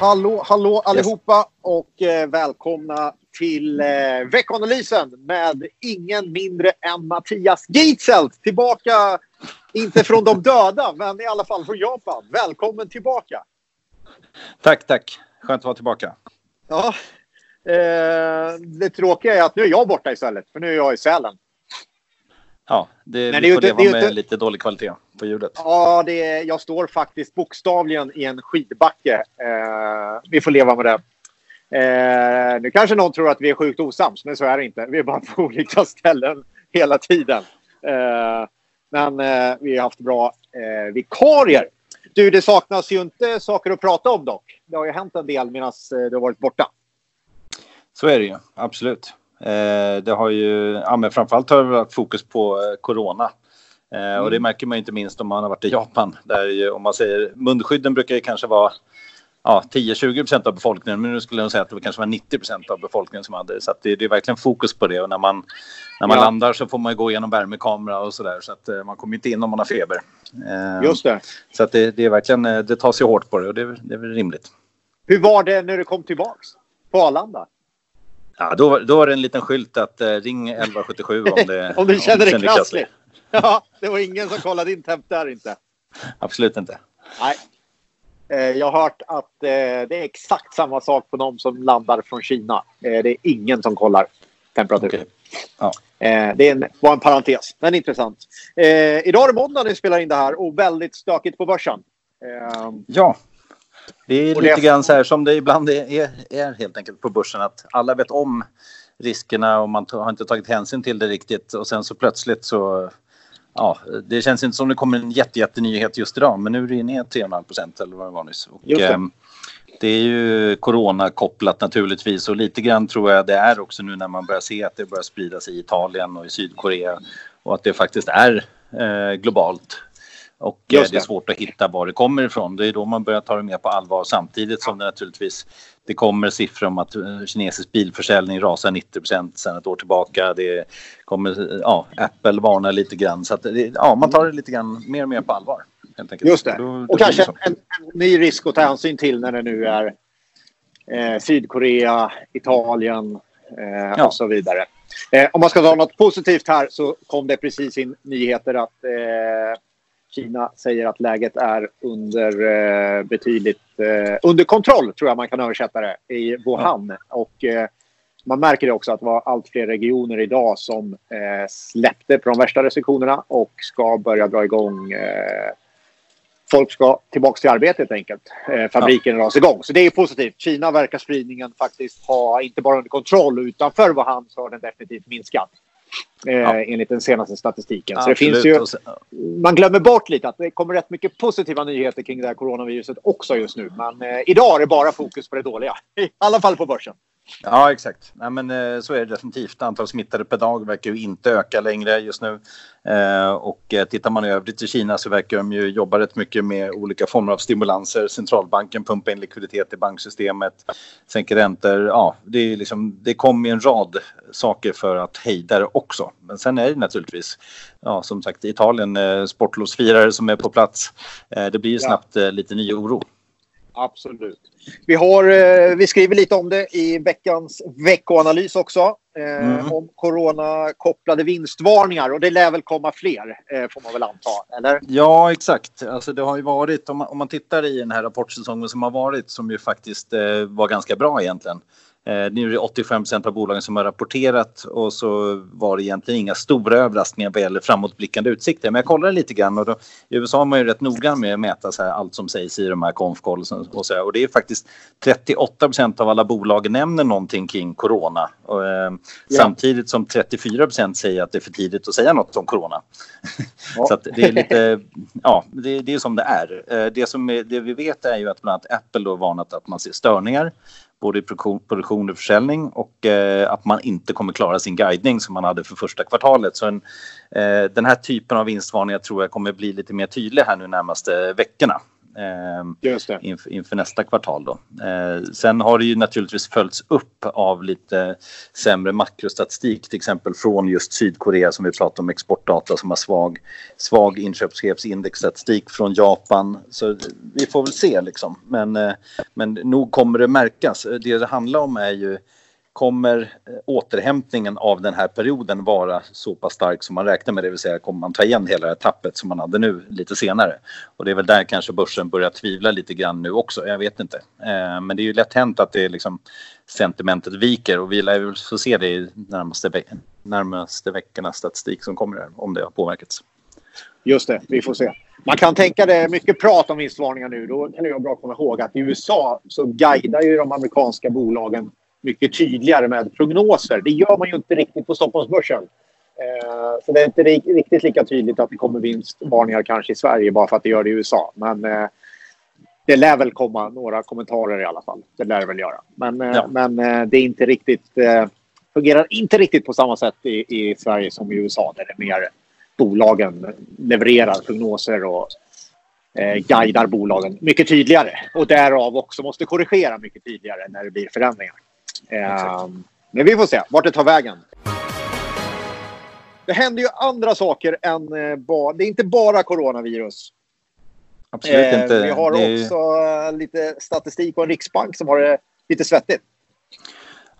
Hallå, hallå allihopa och eh, välkomna till eh, veckanalysen med ingen mindre än Mattias Gitzelt. Tillbaka, inte från de döda, men i alla fall från Japan. Välkommen tillbaka! Tack, tack. Skönt att vara tillbaka. Ja, eh, det tråkiga är att nu är jag borta istället, för nu är jag i Sälen. Ja, det, Men vi det får leva det med inte- lite dålig kvalitet på ljudet. Ja, det är, jag står faktiskt bokstavligen i en skidbacke. Eh, vi får leva med det. Eh, nu kanske någon tror att vi är sjukt osams, men så är det inte. Vi är bara på olika ställen hela tiden. Eh, men eh, vi har haft bra eh, vikarier. Du, det saknas ju inte saker att prata om dock. Det har ju hänt en del medan eh, du har varit borta. Så är det ju, absolut. Eh, det har ju, ja men framförallt har det varit fokus på eh, corona. Eh, Och det märker man inte minst om man har varit i Japan. Där ju, om man säger munskydden brukar ju kanske vara ja, 10-20 procent av befolkningen. Men nu skulle jag säga att det kanske var 90 procent av befolkningen som hade det. Så det, det är verkligen fokus på det. Och när man, när man Ja. landar så får man gå igenom värmekamera och sådär. Så att eh, man kommer inte in om man har feber. Eh, Just det. Så att det, det är verkligen, det tas ju hårt på det och det, det är väl rimligt. Hur var det när du kom tillbaks? På Arlanda? Ja, då, då var det en liten skylt att eh, ring 1177 om det Om du känner dig krasslig? Ja, det var ingen som kollade din temp där inte. Absolut inte. Nej. Eh, Jag har hört att eh, det är exakt samma sak på de som landar från Kina. Eh, Det är ingen som kollar temperatur. Okej. Ja. Det är en, var en parentes, men intressant. Idag är det måndag när vi spelar in det här och väldigt stökigt på börsen. Eh, Ja. Det är lite det- grann så här som det ibland är, är, helt enkelt på börsen att alla vet om riskerna och man har inte tagit hänsyn till det riktigt och sen så plötsligt så Ja, det känns inte som det kommer en jätte, jättenyhet just idag men nu är det ner 3,5 procent eller vad det var nyss. Och, det. ehm, det är ju corona-kopplat naturligtvis och lite grann tror jag det är också nu när man börjar se att det börjar sprida sig i Italien och i Sydkorea och att det faktiskt är eh, globalt. Och eh, Just det är det. svårt att hitta var det kommer ifrån. Det är då man börjar ta det mer på allvar samtidigt som det naturligtvis det kommer siffror om att eh, kinesisk bilförsäljning rasar 90 sedan ett år tillbaka. Det kommer, eh, ja, Apple varnar lite grann så att det, ja, man tar det lite grann mer och mer på allvar. Helt enkelt. just det. Då- då och kanske det en, en ny risk att ta hänsyn till när det nu är eh, Sydkorea, Italien eh, Ja. och så vidare. Eh, om man ska ta något positivt här så kom det precis in nyheter att eh, Kina säger att läget är under eh, betydligt eh, under kontroll, tror jag man kan översätta det, i Wuhan. Och eh, man märker det också att det var allt fler regioner idag som släppte på de värsta restriktionerna och ska börja dra igång folk ska tillbaka till arbetet helt enkelt. Eh, fabriken dras igång. Så det är positivt. Kina verkar spridningen faktiskt ha inte bara under kontroll utanför Wuhan så har den definitivt minskat. Eh, Ja. Enligt den senaste statistiken. Så det finns ju, man glömmer bort lite att det kommer rätt mycket positiva nyheter kring det här coronaviruset också just nu. Men eh, idag är det bara fokus på det dåliga. I alla fall på börsen. Ja, exakt. Nej, men, eh, så är det definitivt. Antal smittade per dag verkar ju inte öka längre just nu. Eh, och eh, tittar man i övrigt i Kina så verkar de ju jobba rätt mycket med olika former av stimulanser. Centralbanken pumpar in likviditet i banksystemet, sänker räntor. Ja, det, är liksom, det kommer en rad saker för att hejda det också. Men sen är det naturligtvis, ja, som sagt, Italien, sportlovsfirare som är på plats. Det blir ju Ja. snabbt eh, lite ny oro. Absolut. Vi, har, eh, vi skriver lite om det i veckans veckoanalys också. Eh, Mm. Om coronakopplade vinstvarningar. Och det lär väl komma fler, eh, får man väl anta. Eller? Ja, exakt. Alltså det har ju varit, om man, om man tittar i den här rapportsäsongen som har varit, som ju faktiskt eh, var ganska bra egentligen. Eh, nu är det 85% av bolagen som har rapporterat och så var det egentligen inga stora överraskningar vad gäller framåtblickande utsikter. Men jag kollade lite grann och då, i USA är man ju rätt noga med att mäta så här, allt som sägs i de här konfkoll och så här. Och det är faktiskt 38% av alla bolag nämner någonting kring corona. Och, eh, Ja. Samtidigt som 34% säger att det är för tidigt att säga något om corona. Ja. Så det är lite, ja, det, det är som det är. Eh, Det, som är, det vi vet är ju att bland annat Apple då varnat att man ser störningar både i produktion, och försäljning och eh, att man inte kommer klara sin guidning som man hade för första kvartalet. Så en, eh, den här typen av vinstvarningar tror jag kommer bli lite mer tydlig här nu närmaste veckorna eh, inför, inför, nästa kvartal. Då. Eh, sen har det ju naturligtvis följts upp av lite sämre makrostatistik, till exempel från just Sydkorea som vi pratade om, exportdata som har svag, svag inköpschefsindexstatistik från Japan. Så vi får väl se liksom. Men, eh, men nog kommer det märkas. Det det handlar om är ju kommer eh, återhämtningen av den här perioden vara så pass stark som man räknar med, det vill säga kommer man ta igen hela det här tappet som man hade nu lite senare? Och det är väl där kanske börsen börjar tvivla lite grann nu också, jag vet inte. Eh, men det är ju lätt hänt att det är liksom sentimentet viker och vi lär väl få se det i närmaste, ve närmaste veckornas statistik som kommer här, om det har påverkats. Just det, vi får se. Man kan tänka det mycket prat om vinstvarningar nu. Då kan jag bra komma ihåg att i USA så guidar ju de amerikanska bolagen mycket tydligare med prognoser. Det gör man ju inte riktigt på Stockholmsbörsen. Eh, så det är inte riktigt lika tydligt att det kommer vinstvarningar kanske i Sverige bara för att det gör det i USA. Men eh, det lär väl komma några kommentarer i alla fall. Det lär det väl göra. Men, eh, ja. men det är inte riktigt, fungerar inte riktigt på samma sätt i, i Sverige som i USA där det är mer bolagen levererar prognoser och eh, guidar bolagen mycket tydligare och därav också måste korrigera mycket tydligare när det blir förändringar. Eh, men vi får se vart det tar vägen. Det händer ju andra saker än eh, bara... Det är inte bara coronavirus. Absolut eh, inte. Vi har det... också eh, lite statistik och en riksbank som har det lite svettigt.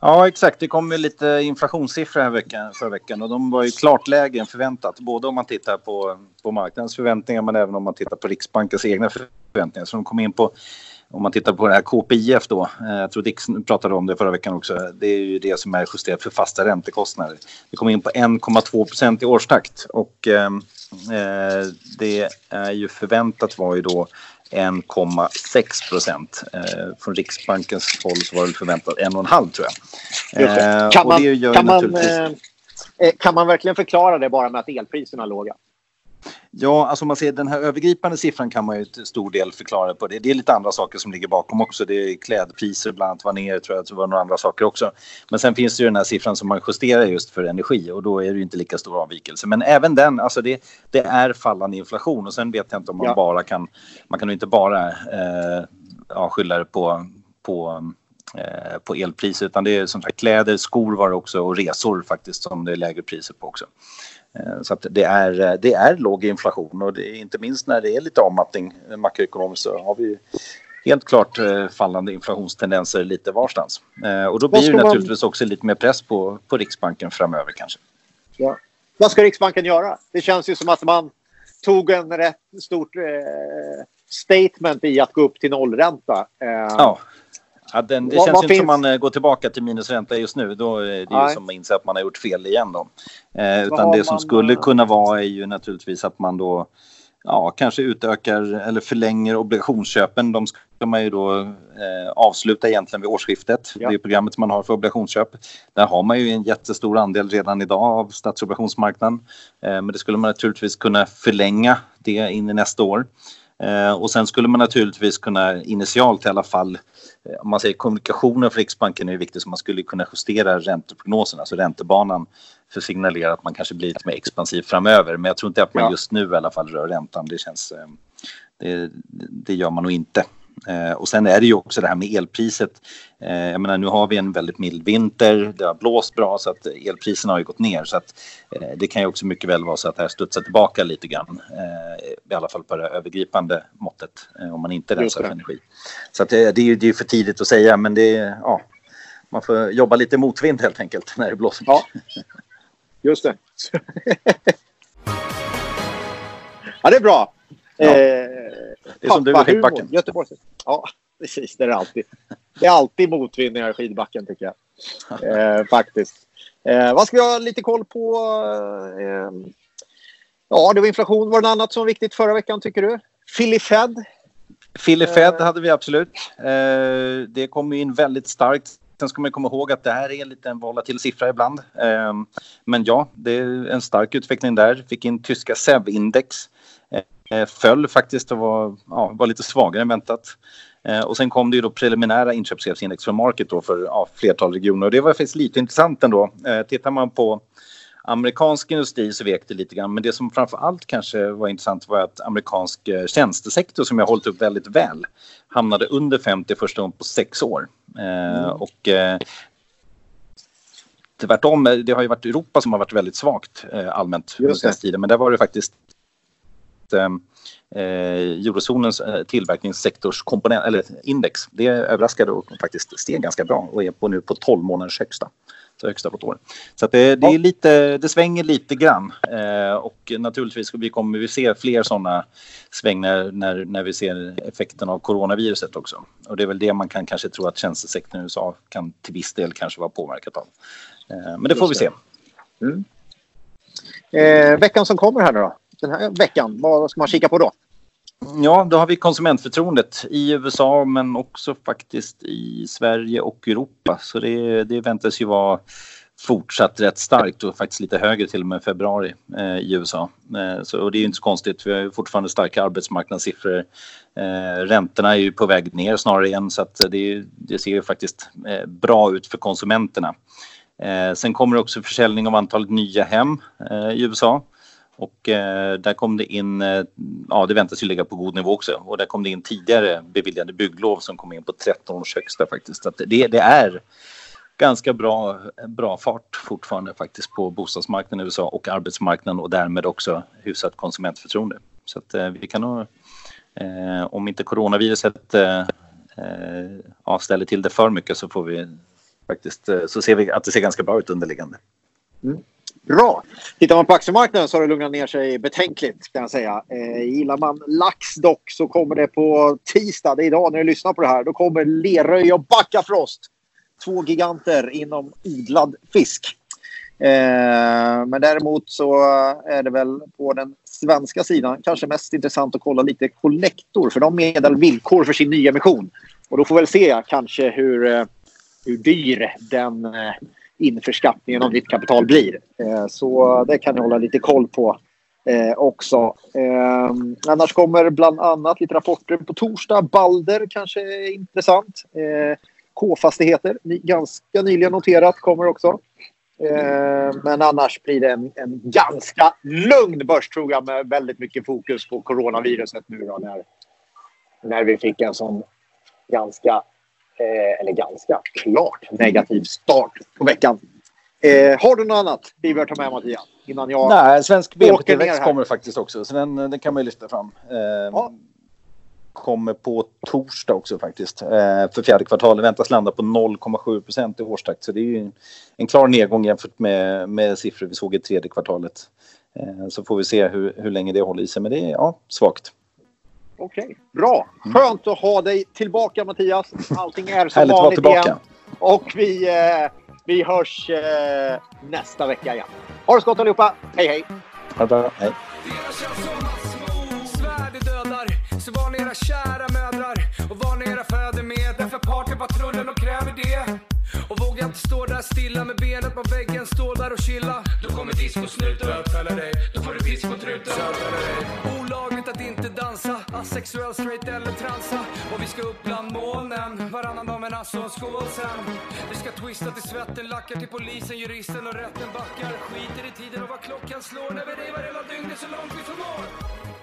Ja, exakt. Det kom ju lite inflationssiffror här veckan, förra veckan och de var ju klart lägre än förväntat. Både om man tittar på, på marknadens förväntningar men även om man tittar på Riksbankens egna förväntningar. Så de kom in på, om man tittar på det här KPIF då, eh, jag tror Dix pratade om det förra veckan också, det är ju det som är justerat för fasta räntekostnader. Det kom in på 1,2 procent i årstakt och eh, eh, det är ju förväntat var ju då 1,6 procent. Eh, från Riksbankens håll så var det förväntat 1,5 tror jag. Eh, kan, man, kan, man, eh, eh, kan man verkligen förklara det bara med att elpriserna är låga? Ja, alltså man ser den här övergripande siffran kan man ju till stor del förklara på det. Det är lite andra saker som ligger bakom också. Det är klädpriser bland annat var ner, tror jag, det var några andra saker också. Men sen finns det ju den här siffran som man justerar just för energi och då är det ju inte lika stor avvikelse. Men även den, alltså det, det är fallande inflation och sen vet jag inte om man ja. bara kan, man kan ju inte bara eh, ja, skylla det på, på eh, på elpriser utan det är som sagt kläder, skor var det också och resor faktiskt som det är lägre priser på också. Eh, så att det, är, eh, det är låg inflation och det inte minst när det är lite avmattning makroekonomiskt så har vi helt klart eh, fallande inflationstendenser lite varstans. Och då blir det naturligtvis man... också lite mer press på, på Riksbanken framöver kanske. Ja. Vad ska Riksbanken göra? Det känns ju som att man tog en rätt stort eh, statement i att gå upp till nollränta. Eh, ja. Ja, den, det vad, känns vad inte finns... som man eh, går tillbaka till minusränta just nu. Då är det Nej. ju som att inse att man har gjort fel igen. Då. Eh, utan det som man... skulle kunna vara är ju naturligtvis att man då ja, kanske utökar eller förlänger obligationsköpen. De ska man ju då eh, avsluta egentligen vid årsskiftet. Ja. Det är programmet man har för obligationsköp. Där har man ju en jättestor andel redan idag av statsobligationsmarknaden. Eh, men det skulle man naturligtvis kunna förlänga det in i nästa år. Eh, och sen skulle man naturligtvis kunna initialt i alla fall, om man säger kommunikationen för Riksbanken är viktig så man skulle kunna justera ränteprognosen, alltså räntebanan för att signalera att man kanske blir lite mer expansiv framöver. Men jag tror inte att man just nu i alla fall rör räntan. Det känns, eh, det, det gör man nog inte. Eh, och sen är det ju också det här med elpriset. Eh, jag menar, nu har vi en väldigt mild vinter, det har blåst bra så att elpriserna har ju gått ner. Så att eh, det kan ju också mycket väl vara så att det här studsar tillbaka lite grann. I alla fall på det övergripande måttet om man inte rensar för energi. Så att det, det är ju det är för tidigt att säga men det är, ja, man får jobba lite motvind helt enkelt när det blåser. Ja, just det. ja, det är bra. Ja. Eh, det är som du i skidbacken. Göteborg. Ja, precis. Det är alltid. Det är alltid motvind i skidbacken tycker jag. Eh, faktiskt. Eh, vad ska vi ha lite koll på? Eh, ja, det var inflation. Var det något annat som var viktigt förra veckan tycker du? Philly Fed? Philly Fed eh. hade vi absolut. Eh, det kom in väldigt starkt. Sen ska man komma ihåg att det här är en liten volatil siffra ibland. Eh, men ja, det är en stark utveckling där. Fick in tyska SEV-index föll faktiskt och var, ja, var lite svagare än väntat. Eh, och sen kom det ju då preliminära inköpschefsindex från Market då för ja, flertal regioner och det var faktiskt lite intressant ändå. Eh, tittar man på amerikansk industri så vek det lite grann. Men det som framför allt kanske var intressant var att amerikansk eh, tjänstesektor som jag hållit upp väldigt väl hamnade under 50 första gången på sex år. Eh, mm. Och eh, tvärtom, eh, det har ju varit Europa som har varit väldigt svagt eh, allmänt under senaste tiden. Men där var det faktiskt eh, eurozonens eh, tillverkningssektorskomponent, eller index, det överraskade och faktiskt steg ganska bra och är på nu på 12 månaders högsta högsta på ett år. Så det, det, är lite, det svänger lite grann eh, och naturligtvis vi kommer vi se fler sådana svängningar när, när vi ser effekten av coronaviruset också. Och det är väl det man kan kanske tro att tjänstesektorn i USA kan till viss del kanske vara påverkat av. Eh, men det får vi se. Mm. Eh, veckan som kommer här nu då? Den här veckan, vad ska man kika på då? Ja, då har vi konsumentförtroendet i USA men också faktiskt i Sverige och Europa. Så det, det väntas ju vara fortsatt rätt starkt och faktiskt lite högre till och med februari eh, i USA. Eh, så, och det är ju inte så konstigt, vi har ju fortfarande starka arbetsmarknadssiffror. Eh, räntorna är ju på väg ner snarare igen så att det, det ser ju faktiskt eh, bra ut för konsumenterna. Eh, sen kommer det också försäljning av antalet nya hem eh, i USA. Och eh, där kom det in, eh, ja det väntas ju ligga på god nivå också. Och där kom det in tidigare beviljade bygglov som kom in på 13 års högsta faktiskt. Så det, det är ganska bra, bra fart fortfarande faktiskt på bostadsmarknaden i USA och arbetsmarknaden och därmed också hyfsat konsumentförtroende. Så att eh, vi kan nog, eh, om inte coronaviruset eh, eh, ställer till det för mycket så får vi faktiskt, eh, så ser vi att det ser ganska bra ut underliggande. Mm. Bra. Tittar man på aktiemarknaden så har det lugnat ner sig betänkligt kan jag säga. Eh, gillar man lax dock så kommer det på tisdag, det är idag när du lyssnar på det här, då kommer Leröy och Backafrost. Två giganter inom odlad fisk. Eh, men däremot så är det väl på den svenska sidan kanske mest intressant att kolla lite kollektor för de meddelar villkor för sin nyemission. Och då får vi väl se kanske hur, eh, hur dyr den eh, införskattningen av ditt kapital blir. Eh, så det kan ni hålla lite koll på eh, också. Eh, annars kommer bland annat lite rapporter på torsdag. Balder kanske är intressant. Eh, K-fastigheter, ganska nyligen noterat, kommer också. Eh, men annars blir det en, en ganska lugn börs tror jag med väldigt mycket fokus på coronaviruset nu då när, när vi fick en sån ganska eh, eller ganska klart negativ start på veckan. Eh, har du något annat vi bör ta med Mattias? Innan jag Nej, svensk BNP-tillväxt kommer faktiskt också, så den, den kan man ju lyfta fram. Eh, ja. Kommer på torsdag också faktiskt. Eh, för fjärde kvartalet väntas landa på 0,7 procent i årstakt. Så det är ju en klar nedgång jämfört med, med siffror vi såg i tredje kvartalet. Eh, så får vi se hur, hur länge det håller i sig. Men det är ja, svagt. Okej, okay. bra. Skönt att ha dig tillbaka Mattias. Allting är som vanligt tillbaka. igen. Och vi, eh, vi hörs eh, nästa vecka igen. Ha det så gott allihopa. Hej hej! Ha det bra. Hej. Så var ni era kära mödrar och var ni era fäder med Därför partypatrullen och kräver det Och våga inte stå där stilla med benet på väggen Stå där och chilla Då kommer discosnuten Bötfälla dig Då får du pisk Asexuell, straight eller transa. Och vi ska upp bland molnen. Varannan dag men alltså en skål sen. Vi ska twista till svetten, lackar till polisen, juristen och rätten backar. Skiter i tiden och vad klockan slår. När vi revar hela dygnet så långt vi förmår.